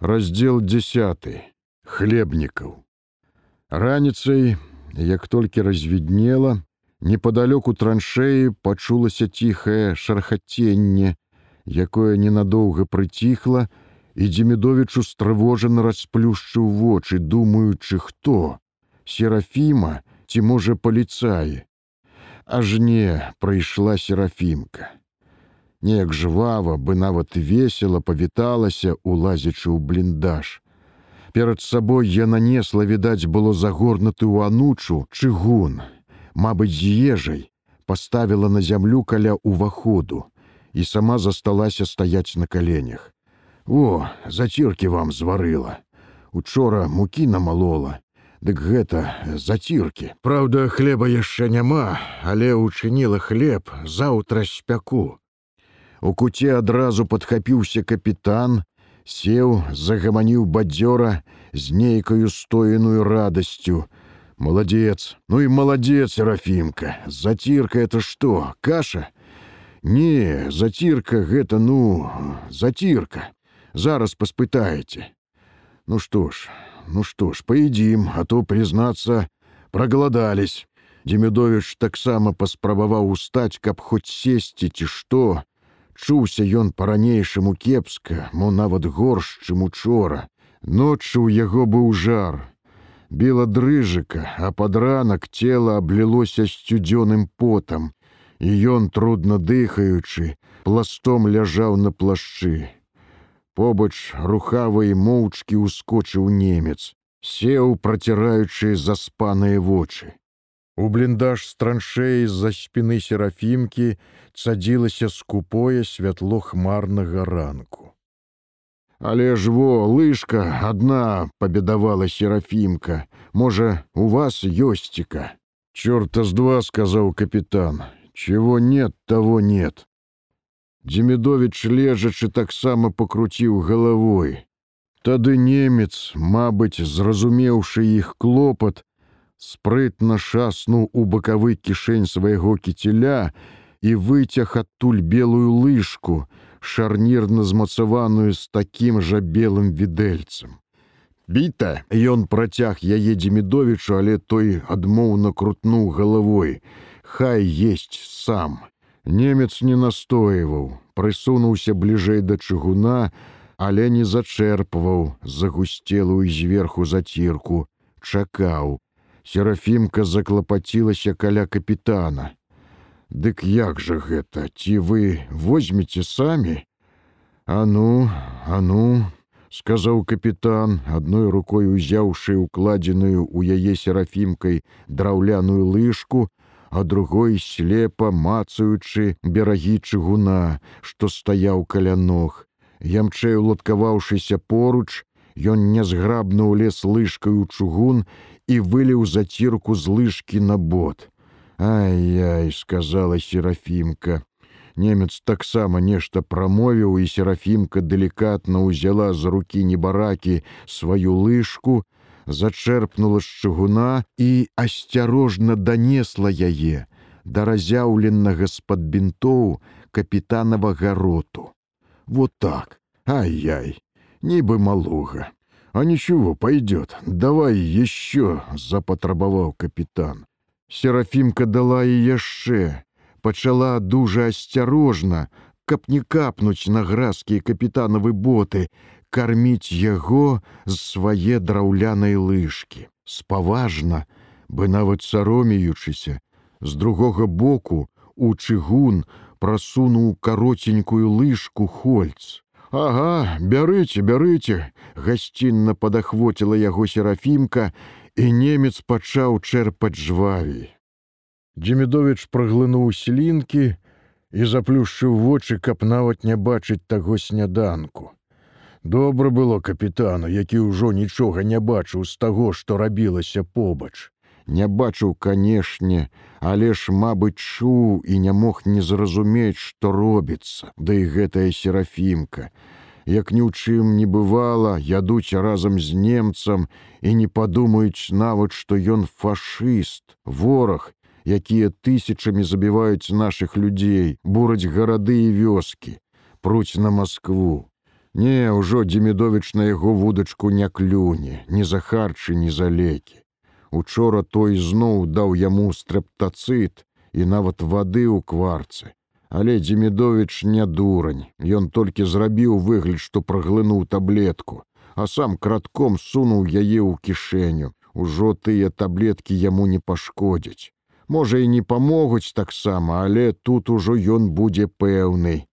раздел 10 хлебнікаў раніцай як толькі развіднела непоалёку траншеі пачулася ціхае шархаценне якое ненадоўга прыціхла і дземідовічу стрывожана расплюшчыў вочы думаючы хто? Серафіма ці можа паліцаі аж не прыйшла серафімка неяк жвава бы нават весела павіталася улазячы ў бліндаж. Перад сабой я нанесла відаць было загорнуты ў анучу чыгун. Мабыць з ежай поставила на зямлю каля уваходу і сама засталася стаяць на каленях. О заціркі вам зварыла! Учора мукі намалола. Дык гэта заціркі. Праўда, хлеба яшчэ няма, але учыніла хлеб заўтра спяку. У куце адразу падхапіўся капітан, сеў, загаманіў бадзёра з нейкаю стоеную радасцю. Маладзец, ну і маладзец, рафімка, зацірка это што, каша? Не, зацірка гэта ну, зацірка. Зараз паспытаеце. Ну што ж, ну што ж, паедзім, а то прызнацца, проголодались. Демідович таксама паспрабаваў устаць, каб хоць сесці ці што, Чуўся ён па-ранейшаму кепска, мо нават горш, чым учора. Ноччу ў яго быў жар. Біла дрыжыка, а пад ранак цела аблілося сцюдзёным потам, і ён, трудна дыхаючы, пластом ляжаў на плашчы. Побач рухавай моўчкі ўскочыў немец, сеў, праціраючы заспаныя вочы. У бліндаж з траншеі з-за спіны серафімкі цадзілася скупое святло хмарнага ранку. Але ж во лыжка адна пабедавала серафімка, можа, у вас ёсціка. Чорта з два сказаў капітан, чего нет, того нет. Дземідович лежачы таксама пакруціў галавой. Тады немец, мабыць, зразумеўшы іх клопат, спрытна шаснуў у бакавы кішэнь свайго кіцеля і выцяг адтуль белую лыжку, шарнірна змацаваную з такім жа белым відэльцам. Біта ён працяг яе дземідовічу, але той адмоўна крутнуў галавой: Хай есть сам. Немец не настоиваў, прысунуўся бліжэй да чыгуна, але не зачэрпваў загусцелую зверху зацірку, чакаў, Серафімка заклапацілася каля капітана. Дык як жа гэта, ці вы возьмеце самі? А ну, а ну, сказаў капітан, адной рукой узяўшы укладзеную ў яе серафімкай драўляную лыжку, а другой слепа мацаючы берагі чыгуна, што стаяў каля ног. Ямчэй уладкаваўшыся поруч, ён нязграбна ўлез лыжкаю чугун і выліў зацірку з лыжкі на бот. Ай-яй, сказала серафімка. Немец таксама нешта прамовіў, і серафімка далікатна ўзяла з рукі небаракі сваю лыжку, зачэрпнула з чыгуна і асцярожна данесла яе да разяўленага з-пад бінтоў капітанавага роту. Вот так, ай-яй, нібы малога. «А ничего, пойдет. Давай еще!» — запатрабаваў капитан. Серафимка дала і яшчэ, пачала дужа асцярожна, каб не капнуць на гразкія капітанавы боты, карміць яго з свае драўлянай лыжкі. Спаважна, бы нават саромеючыся, з другога боку у чыгун прасунуў каротенькую лыжку хольц. Ага, бярыце, бярыце, гасцінна падахвоціла яго серафімка, і немец пачаў чэрпаць жвавей. Дземідович праглынуў слінкі і заплюшчыў вочы, каб нават не бачыць таго сняданку. Добра было капітану, які ўжо нічога не бачыў з таго, што рабілася побач не бачыў канешне, але ж мабыць чуў і не мог не зразумець, што робіцца, да і гэтая серафімка. Як ні ў чым не бывала, ядуць разам з немцам і не падумаюць нават, што ён фашыст, вораг, якія тысячамі забіваюць нашых людзей, бураць гарады і вёскі, пруць на Маскву. Не, ўжо Демідовіч на яго вудачку не клюне, ні за харчы, ні за лекі. Учора той зноў даў яму стрэптацыт і нават вады ў кварцы. Але Демідовіч не дурань, Ён толькі зрабіў выгляд, што праглынуў таблетку, а сам кратком сунуў яе ў кішэню. Ужо тыя таблеткі яму не пашкодзяць. Можа і не памогуць таксама, але тут ужо ён будзе пэўны,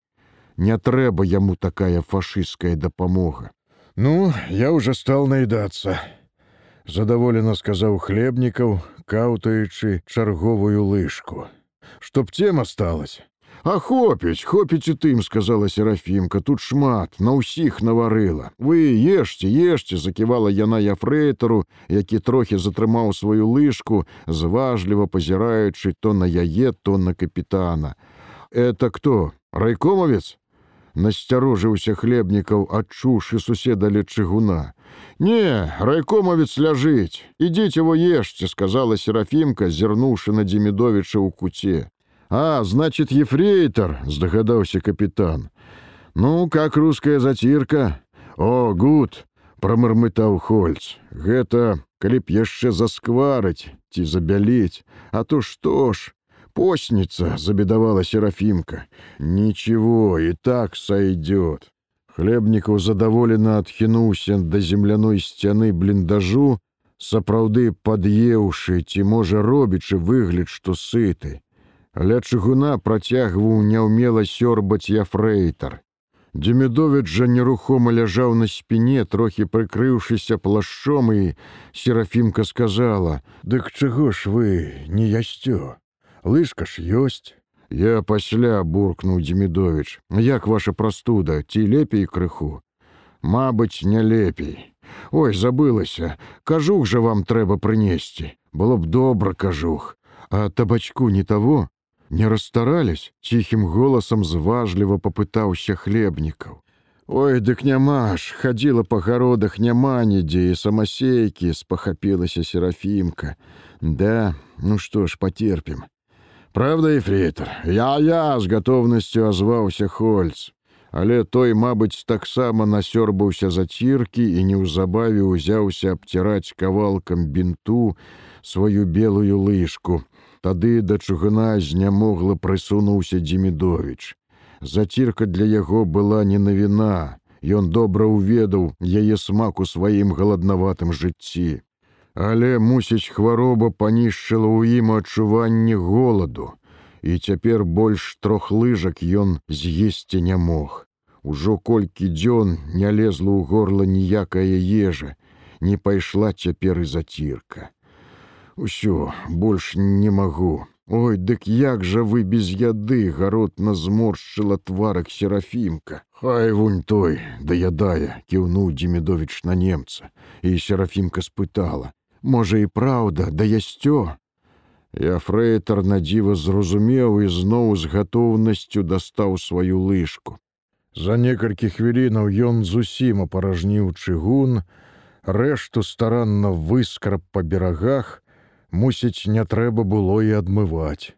не трэба яму такая фашистская дапамога. Ну, я уже стал наедацца. Задаволена сказаў хлебнікаў, каўтаючы чарговую лыжку. Чтоб тем осталось. А хопіць, хопіць і тым, сказала серафімка, тут шмат, на ўсіх наварыла. Вы ешце, ешце, заківала яна яфрэйтару, які трохі затрымаў сваю лыжку, зважліва пазіраючы то на яе, то на капітана. Это кто? Райкомавец? Насцярожыўся хлебнікаў адчуўшы суседа ля чыгуна. Не, райкомавец ляжыць, ідзіце во ешце, сказала серафімка, зірнуўшы на Демідовіча ў куце. А, значит, ефрейтор, здагадаўся капітан. Ну, как русская зацірка? О, гуд, прамармытаў хольц. Гэта, калі б яшчэ заскварыць ці забяліць, а то што ж, постница, забедовала Серафимка. Ничего, и так сойдет. Хлебников задоволенно отхінуўся до земляной сцяны бліндажу, сапраўды пад'еўшы ці можа робячы выгляд, што сыты. Ля чыгуна працягваў няўмела сёрбаць яфрэйтар. Демідовіч жа нерухома ляжаў на спіне, трохі прыкрыўшыся плашчом і серафімка сказала: « Дык чаго ж вы не ясцё? Лыжка ж ёсць. Я пасля буркнуў Демідович, як ваша прастуда, ці лепей крыху. Мабыць, не лепей. Ой, забылася, кажух жа вам трэба прынесці. Было б добра кажух, а табачку не таго, не расстарались, ціхім голасам зважліва попытаўся хлебнікаў. Ой, дык няма ж, хадзіла па гародах няма нідзе і самасейкі, спахапілася серафімка. Да, ну што ж, патерпім. Правда, эфрейтор, я-я з готовнасцю азваўся Хольц. Але той, мабыць, таксама насёрбаўся заціркі і неўзабаве ўзяўся абціраць кавалкам бінту сваю белую лыжку. Тады да чугана знямогла прысунуўся Дзімідович. Зацірка для яго была не навіна. Ён добра ўведаў яе смак у сваім галаднаватым жыцці. Але, мусіць, хвароба панішчыла ў ім адчуванне голаду, і цяпер больш трох лыжак ён з'есці не мог. Ужо колькі дзён не лезла ў горла ніякая ежа, не пайшла цяпер і зацірка. Усё, больш не магу. Ой, дык як жа вы без яды гаротна зморшчыла тварак серафімка. Хай вунь той, даядае, кіўнуў Дзімідович на немца, і серафімка спытала: можа і праўда, да ясцё. Я фрэйтар надзіва зразумеў і зноў з гатоўнасцю дастаў сваю лыжку. За некалькі хвілінаў ён зусім апаражніў чыгун, рэшту старанна выскраб па берагах, мусіць, не трэба было і адмываць.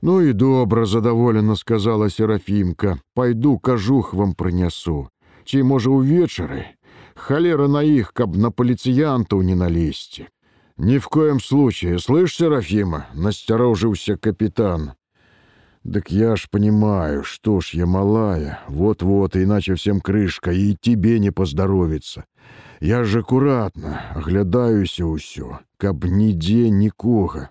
Ну і добра задаволена сказала серафімка, пайду кажух вам прынясу. Ці можа ўвечары, Холера на их, каб на полициянтов не налезьте. Ни в коем случае, слышь, Серафима, насторожился капитан. Так я ж понимаю, что ж я малая, вот-вот, иначе всем крышка, и тебе не поздоровится. Я ж аккуратно, оглядаюся усё, каб нигде никого.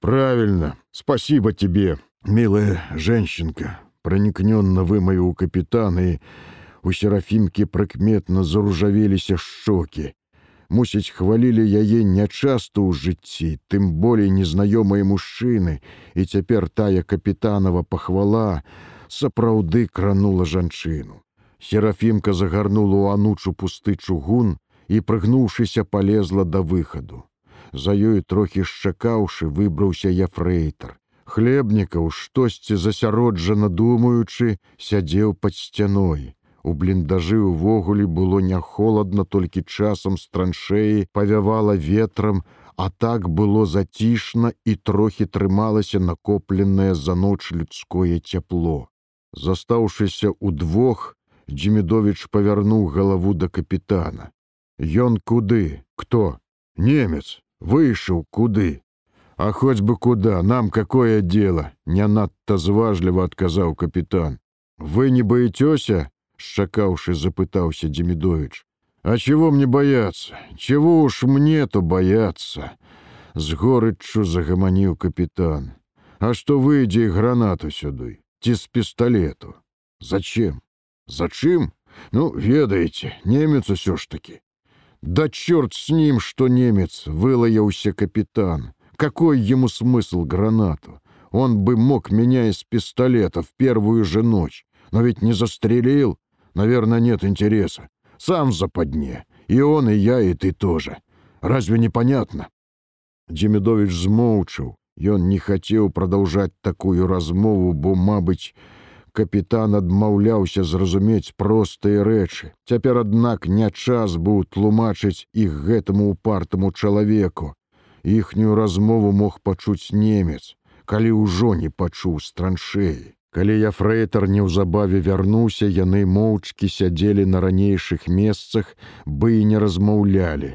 Правильно, спасибо тебе, милая женщинка, проникненно вымою у капитана и У серафімкі прыкметна заружавеліся шчокі. Мусіць, хвалілі яе нячаста ў жыцці, тым болей незнаёмыя мужчыны, і цяпер тая капітанова пахвала сапраўды кранула жанчыну. Серафімка загарнула ў анучу пусты чугун і, прыгнуўшыся, полезла да выхаду. За ёй трохі шчакаўшы, выбраўся яфрэйтар. Хлебнікаў, штосьці засяроджана думаючы, сядзеў пад сцяной. У бліндажы ўвогуле было не холодна, толькі часам з траншеі павявала ветрам, а так было зацішна і трохі трымалася накопленае за ноч людское цяпло. Застаўшыся ўдвох, Дзімідович павярнуў галаву да капітана. Ён куды, кто? Немец, выйшаў куды. А хоць бы куда, нам какое дело, не надта зважліва адказаў капітан. Вы не боитеся? шчакаўшы запытаўся Демидович. А чего мне бояться? Чего уж мне-то бояться? З горыччу загаманіў капітан. А што выйдзе гранату сюды, ці з пісталету? Зачем? Зачым? Ну, ведаеце, немец усё ж таки. Да черт с ним, что немец, вылаяўся капитан. Какой ему смысл гранату? Он бы мог меня из пистолета в первую же ночь. Но ведь не застрелил. Наверное, нет интереса. Сам в западне. И он, и я, и ты тоже. Разве непонятно? Демидович змоўчыў. Ён не хотел продолжать такую размову, бо, мабыць, капітан адмаўляўся зразумець простыя рэчы. Цяпер, аднак, не час быў тлумачыць іх гэтаму упартаму чалавеку. Іхнюю размову мог пачуць немец, калі ўжо не пачуў з траншеі. Калі я фрэйтар неўзабаве вярнуўся, яны моўчкі сядзелі на ранейшых месцах, бы і не размаўлялі.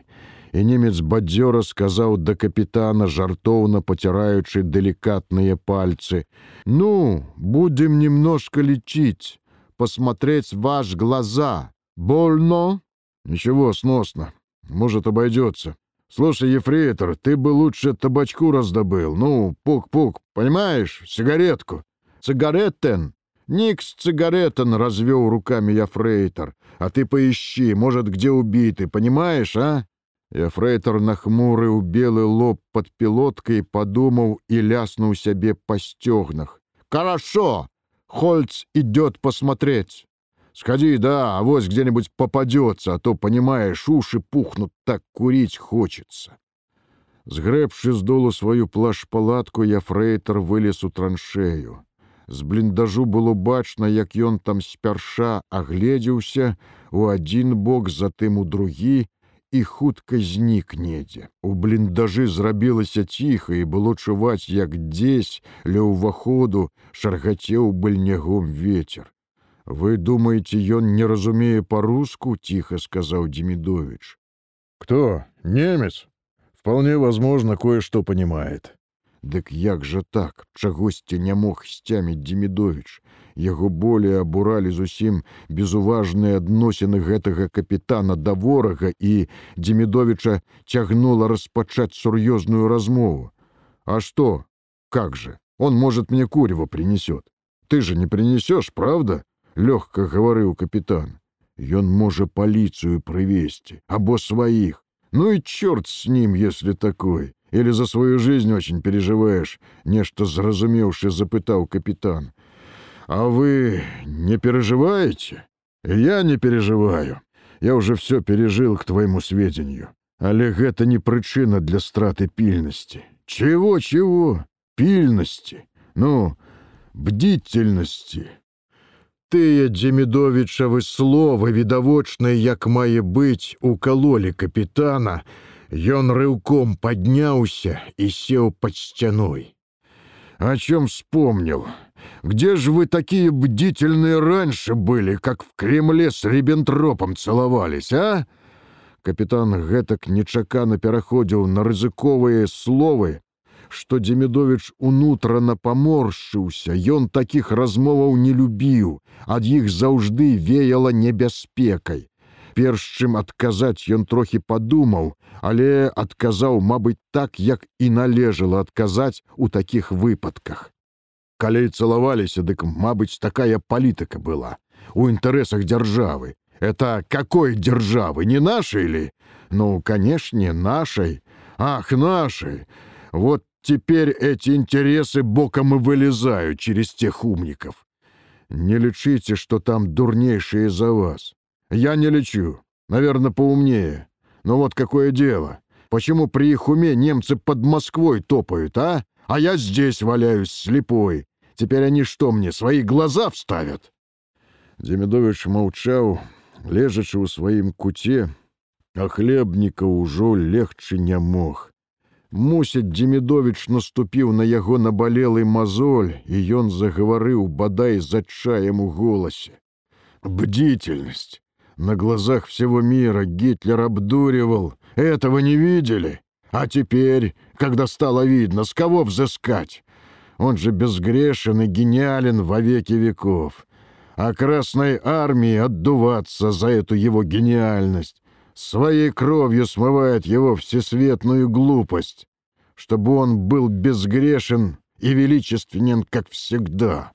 І немец бадзёра сказаў да капітана жартоўна поцяраючы делікатныя пальцы ну будем немножко лечить посмотреть ваш глаза. Больно? Ничего сносно. Может обойдется слушай ефрейтор ты бы лучше табачку раздобыл ну пук-пук понимаешь сигаретку цигаретен Никс цигаретен развел руками я фрейтор, а ты поищи, может, где убитый, понимаешь, а? Эфрейтор нахмурыў белы лоб под пілоткай, падумаў і ляснуў сябе па сцёгнах. Хорошо! Хольц идет посмотреть. Сходи, да, а вот где-нибудь попадется, а то, понимаешь, уши пухнут, так курить хочется. Сгрэбши з долу сваю плаш-палатку, я фрейтор вылез у траншею. З бліндажу было бачна, як ён там спярша агледзеўся у адзін бок, затым у другі, і хутка знік недзе. У бліндажы зрабілася ціха і было чуваць, як дзесь ля ўваходу шаргацеў быльнягом ветер. Вы думаете, ён не разумее по-руску, тихо сказал Демидович. Кто? Немец? Вполне возможно, кое-что понимает. Дык як жа так, чагосьці не мог сцяміць Демідович. Яго болей абуралі зусім безуважныя адносіны гэтага капітана да ворага і Демідовича цягнула распачаць сур'ёзную размову. А что? Как же? Он, может, мне курева принесет. Ты же не принесешь, правда? Лёгка гаварыў капітан. Ён можа паліцыю прывесці, або сваіх. Ну и черт с ним, если такой. Или за свою жизнь очень переживаешь? Нечто зразумеўшы запытаў капитан. А вы не переживаете? Я не переживаю. Я уже все пережил к твоему сведению. Але гэта не прычына для страты пільнасці. Чего, чего? Пільнасці? Ну, бдительности. Тыя Дземідовічавы словы відавочныя, як мае быць, укалолі капітана, Ён рыўком подняўся и сел под сцяной. О чем вспомнил? Где же вы такие бдительные раньше были, как в Кремле с Риббентропом целовались, а? Капитан гэтак нечакана пераходзіў на рызыковыя словы, што Демідович унутрана паморшчыўся, Ён такіх размоваў не любіў, ад іх заўжды веяла небяспекай перш чым адказаць ён трохі падумаў, але адказаў, мабыць, так, як і належала адказаць у такіх выпадках. Калі цалаваліся, дык, мабыць, такая палітыка была у інтарэсах дзяржавы. Это какой державы, не нашей ли? Ну, конечно, нашей. Ах, нашей. Вот теперь эти интересы боком и вылезают через тех умников. Не лечите, что там дурнейшие за вас. Я не лечу. Наверное, поумнее. Но вот какое дело. Почему при их уме немцы под Москвой топают, а? А я здесь валяюсь слепой. Теперь они что мне, свои глаза вставят?» Демидович молчал, лежачы ў сваім куце, а хлебніка ўжо легче не мог. Мусіць, Демідович наступіў на яго набалелы мазоль, і ён загаварыў бадай з адчаем у голасе. Бдительность. на глазах всего мира Гитлер обдуривал. Этого не видели? А теперь, когда стало видно, с кого взыскать? Он же безгрешен и гениален во веки веков. А Красной Армии отдуваться за эту его гениальность. Своей кровью смывает его всесветную глупость, чтобы он был безгрешен и величественен, как всегда.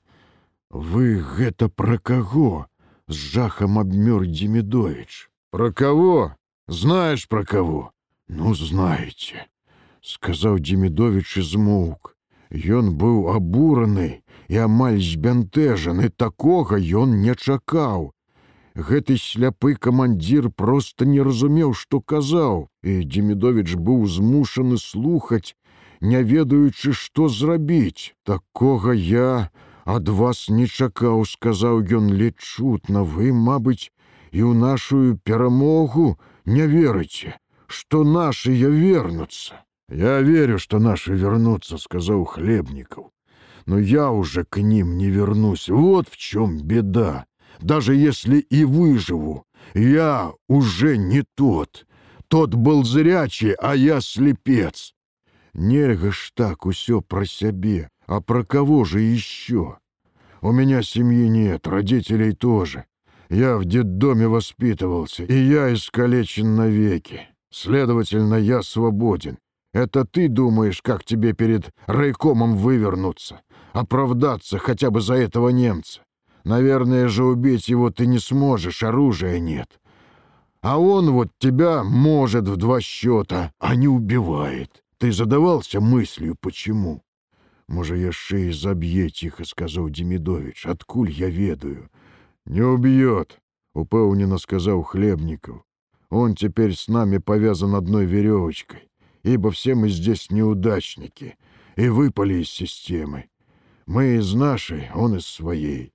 «Вы гэта пра каго?» — з жахам абмёр Демидович. «Про кого? Знаешь, про кого?» «Ну, знаете», — сказаў Демидович і змоўк. Ён быў абураны і амаль збянтэжаны, такога ён не чакаў. Гэты сляпы камандзір проста не разумеў, што казаў, і Демидович быў змушаны слухаць, не ведаючы, што зрабіць. Такога я ад вас не чакаў, сказаў ён лечутна, вы, мабыць, і ў нашу перамогу не верыце, што нашыя вернуцца. Я верю, что наши вернутся, сказал Хлебников. Но я уже к ним не вернусь. Вот в чем беда. Даже если и выживу, я уже не тот. Тот был зрячий, а я слепец. Нельга ж так усё про себе, а про кого же еще? У меня семьи нет, родителей тоже. Я в детдоме воспитывался, и я искалечен навеки. Следовательно, я свободен. Это ты думаешь, как тебе перед райкомом вывернуться, оправдаться хотя бы за этого немца. Наверное же убить его ты не сможешь, оружия нет. А он вот тебя может в два счета, а не убивает. Ты задавался мыслью, почему? Можа яшчэ і заб'е ціха сказаў Демидович, адкуль я ведаю. Не убьет, упэўнена сказаў хлебнікаў. Он теперь с нами повязан одной веревочкой ибо все мы здесь неудачники и выпали из системы. Мы из нашей, он из своей.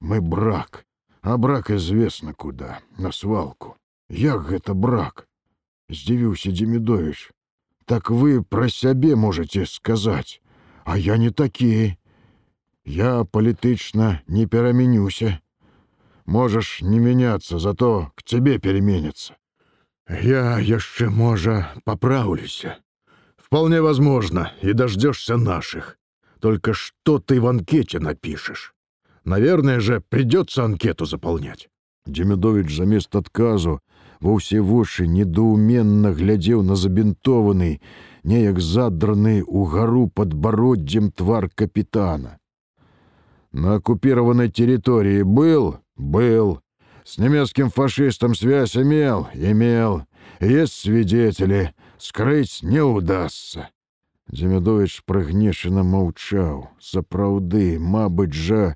Мы брак, а брак известно куда, на свалку. Як гэта брак? Здзівіўся Демидович. Так вы про сябе можете сказать, А я не такі. Я палітычна не пераменюся. Можешь не меняться, зато к тебе переменится. Я яшчэ, можа, поправлюся. Вполне возможно, и дождешься наших. Только что ты в анкете напишешь? Наверное же, придется анкету заполнять. Демидович замест адказу ва ўсе вочы недоуменно глядзеў на забінтованы, неяк задраны угару подбороддзем твар капитана. На оккупированной территории был? Был. С немецким фашистом связь имел? Имел. Есть свидетели. Скрыть не удастся. Демидович прыгнешана маўчаў. Сапраўды, мабыць жа,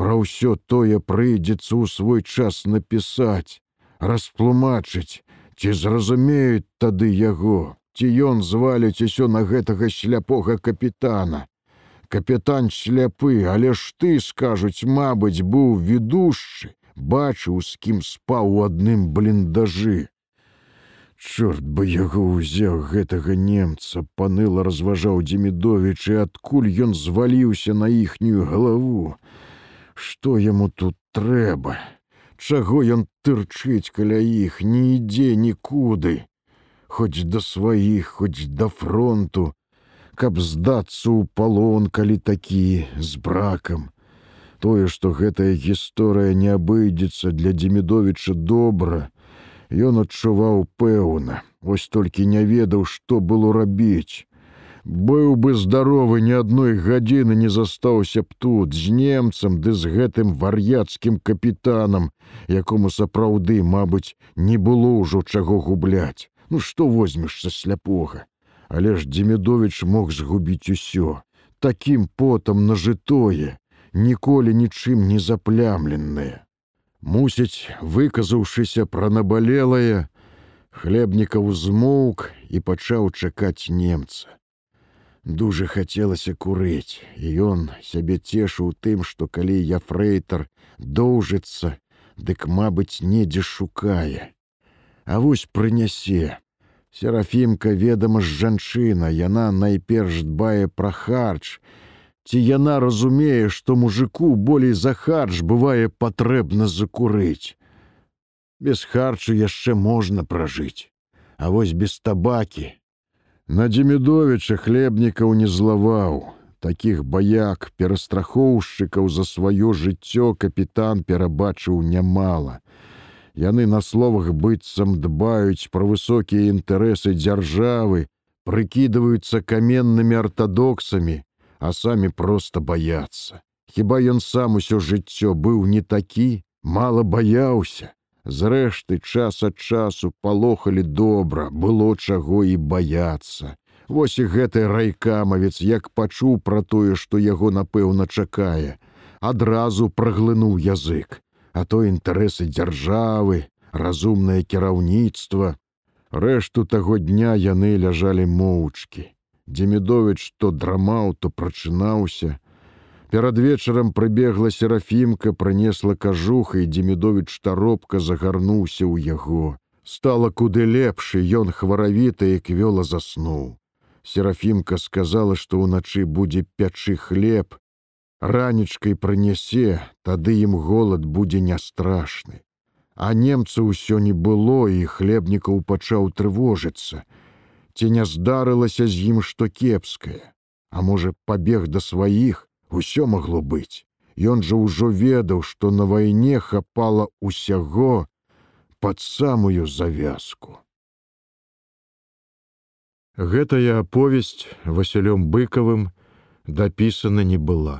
пра ўсё тое прыйдзецца ў свой час напісаць, растлумачыць, ці зразумеюць тады яго, ці ён зваліць усё на гэтага шляпога капітана. Капітан шляпы, але ж ты скажуць, мабыць, быў ведушчы, бачыў, з кім спаў у адным бліндажы. Чорт бы яго ўзяў гэтага немца, паныла разважаў Демідовіч, і адкуль ён зваліўся на іхнюю галаву. Што яму тут трэба? Чаго ён тырчыць каля іх, не ідзе нікуды, Хоць да сваіх, хоць да фронту, каб здацца ў палон, калі такі з бракам. Тое, што гэтая гісторыя не абыдзецца для Демідовіча добра, Ён адчуваў пэўна, вось толькі не ведаў, што было рабіць. Быў бы здаровы ні адной гадзіны не застаўся б тут з немцам ды з гэтым вар'яцкім капітанам, якому сапраўды, мабыць, не было ўжо чаго губляць. Ну што возьмешся сляпога. Але ж Демідович мог згубіць усё, такім потам нажытое, ніколі нічым не заплямленае. Мусіць, выказаўшыся пра набалелае, хлебнікаў змоўк і пачаў чакаць немца. Дужа хацелася курыць, і ён сябе цешыў тым, што калі я фрэйтар доўжыцца, дык, мабыць, недзе шукае. А вось прынясе. Серафімка ведама ж жанчына, яна найперш дбае пра харч, ці яна разумее, што мужику болей за харч бывае патрэбна закурыць. Без харчу яшчэ можна пражыць, А вось без табакі. На Демідовіча хлебнікаў не злаваў. Такіх баяк, перастрахоўшчыкаў за сваё жыццё капітан перабачыў нямала. Яны на словах быццам дбаюць пра высокія інтарэсы дзяржавы, прыкідваюцца каменнымі артадоксамі, а самі проста баяцца. Хіба ён сам усё жыццё быў не такі, мала баяўся. Зрэшты, час ад часу палохалі добра, было чаго і баяцца. Вось і гэты райкамавец, як пачуў пра тое, што яго напэўна чакае, адразу праглынуў язык, а то інтарэсы дзяржавы, разумнае кіраўніцтва. Рэшту таго дня яны ляжалі моўчкі. Демідович то драмаў, то прачынаўся, Перад вечарам прыбегла серафімка, прынесла кажуха і Демідовіч таропка загарнуўся ў яго. Стала куды лепшы, ён хваравіта і квёла заснуў. Серафімка сказала, што ўначы будзе пячы хлеб, ранічкай прынясе, тады ім голад будзе не страшны. А немца ўсё не было і хлебнікаў пачаў трывожыцца. Ці не здарылася з ім што кепскае, А можа, пабег да сваіх, Усё магло быць. Ён жа ўжо ведаў, што на вайне хапала ўсяго пад самую завязку. Гэтая аповесць Васілём быкавым дапісана не была.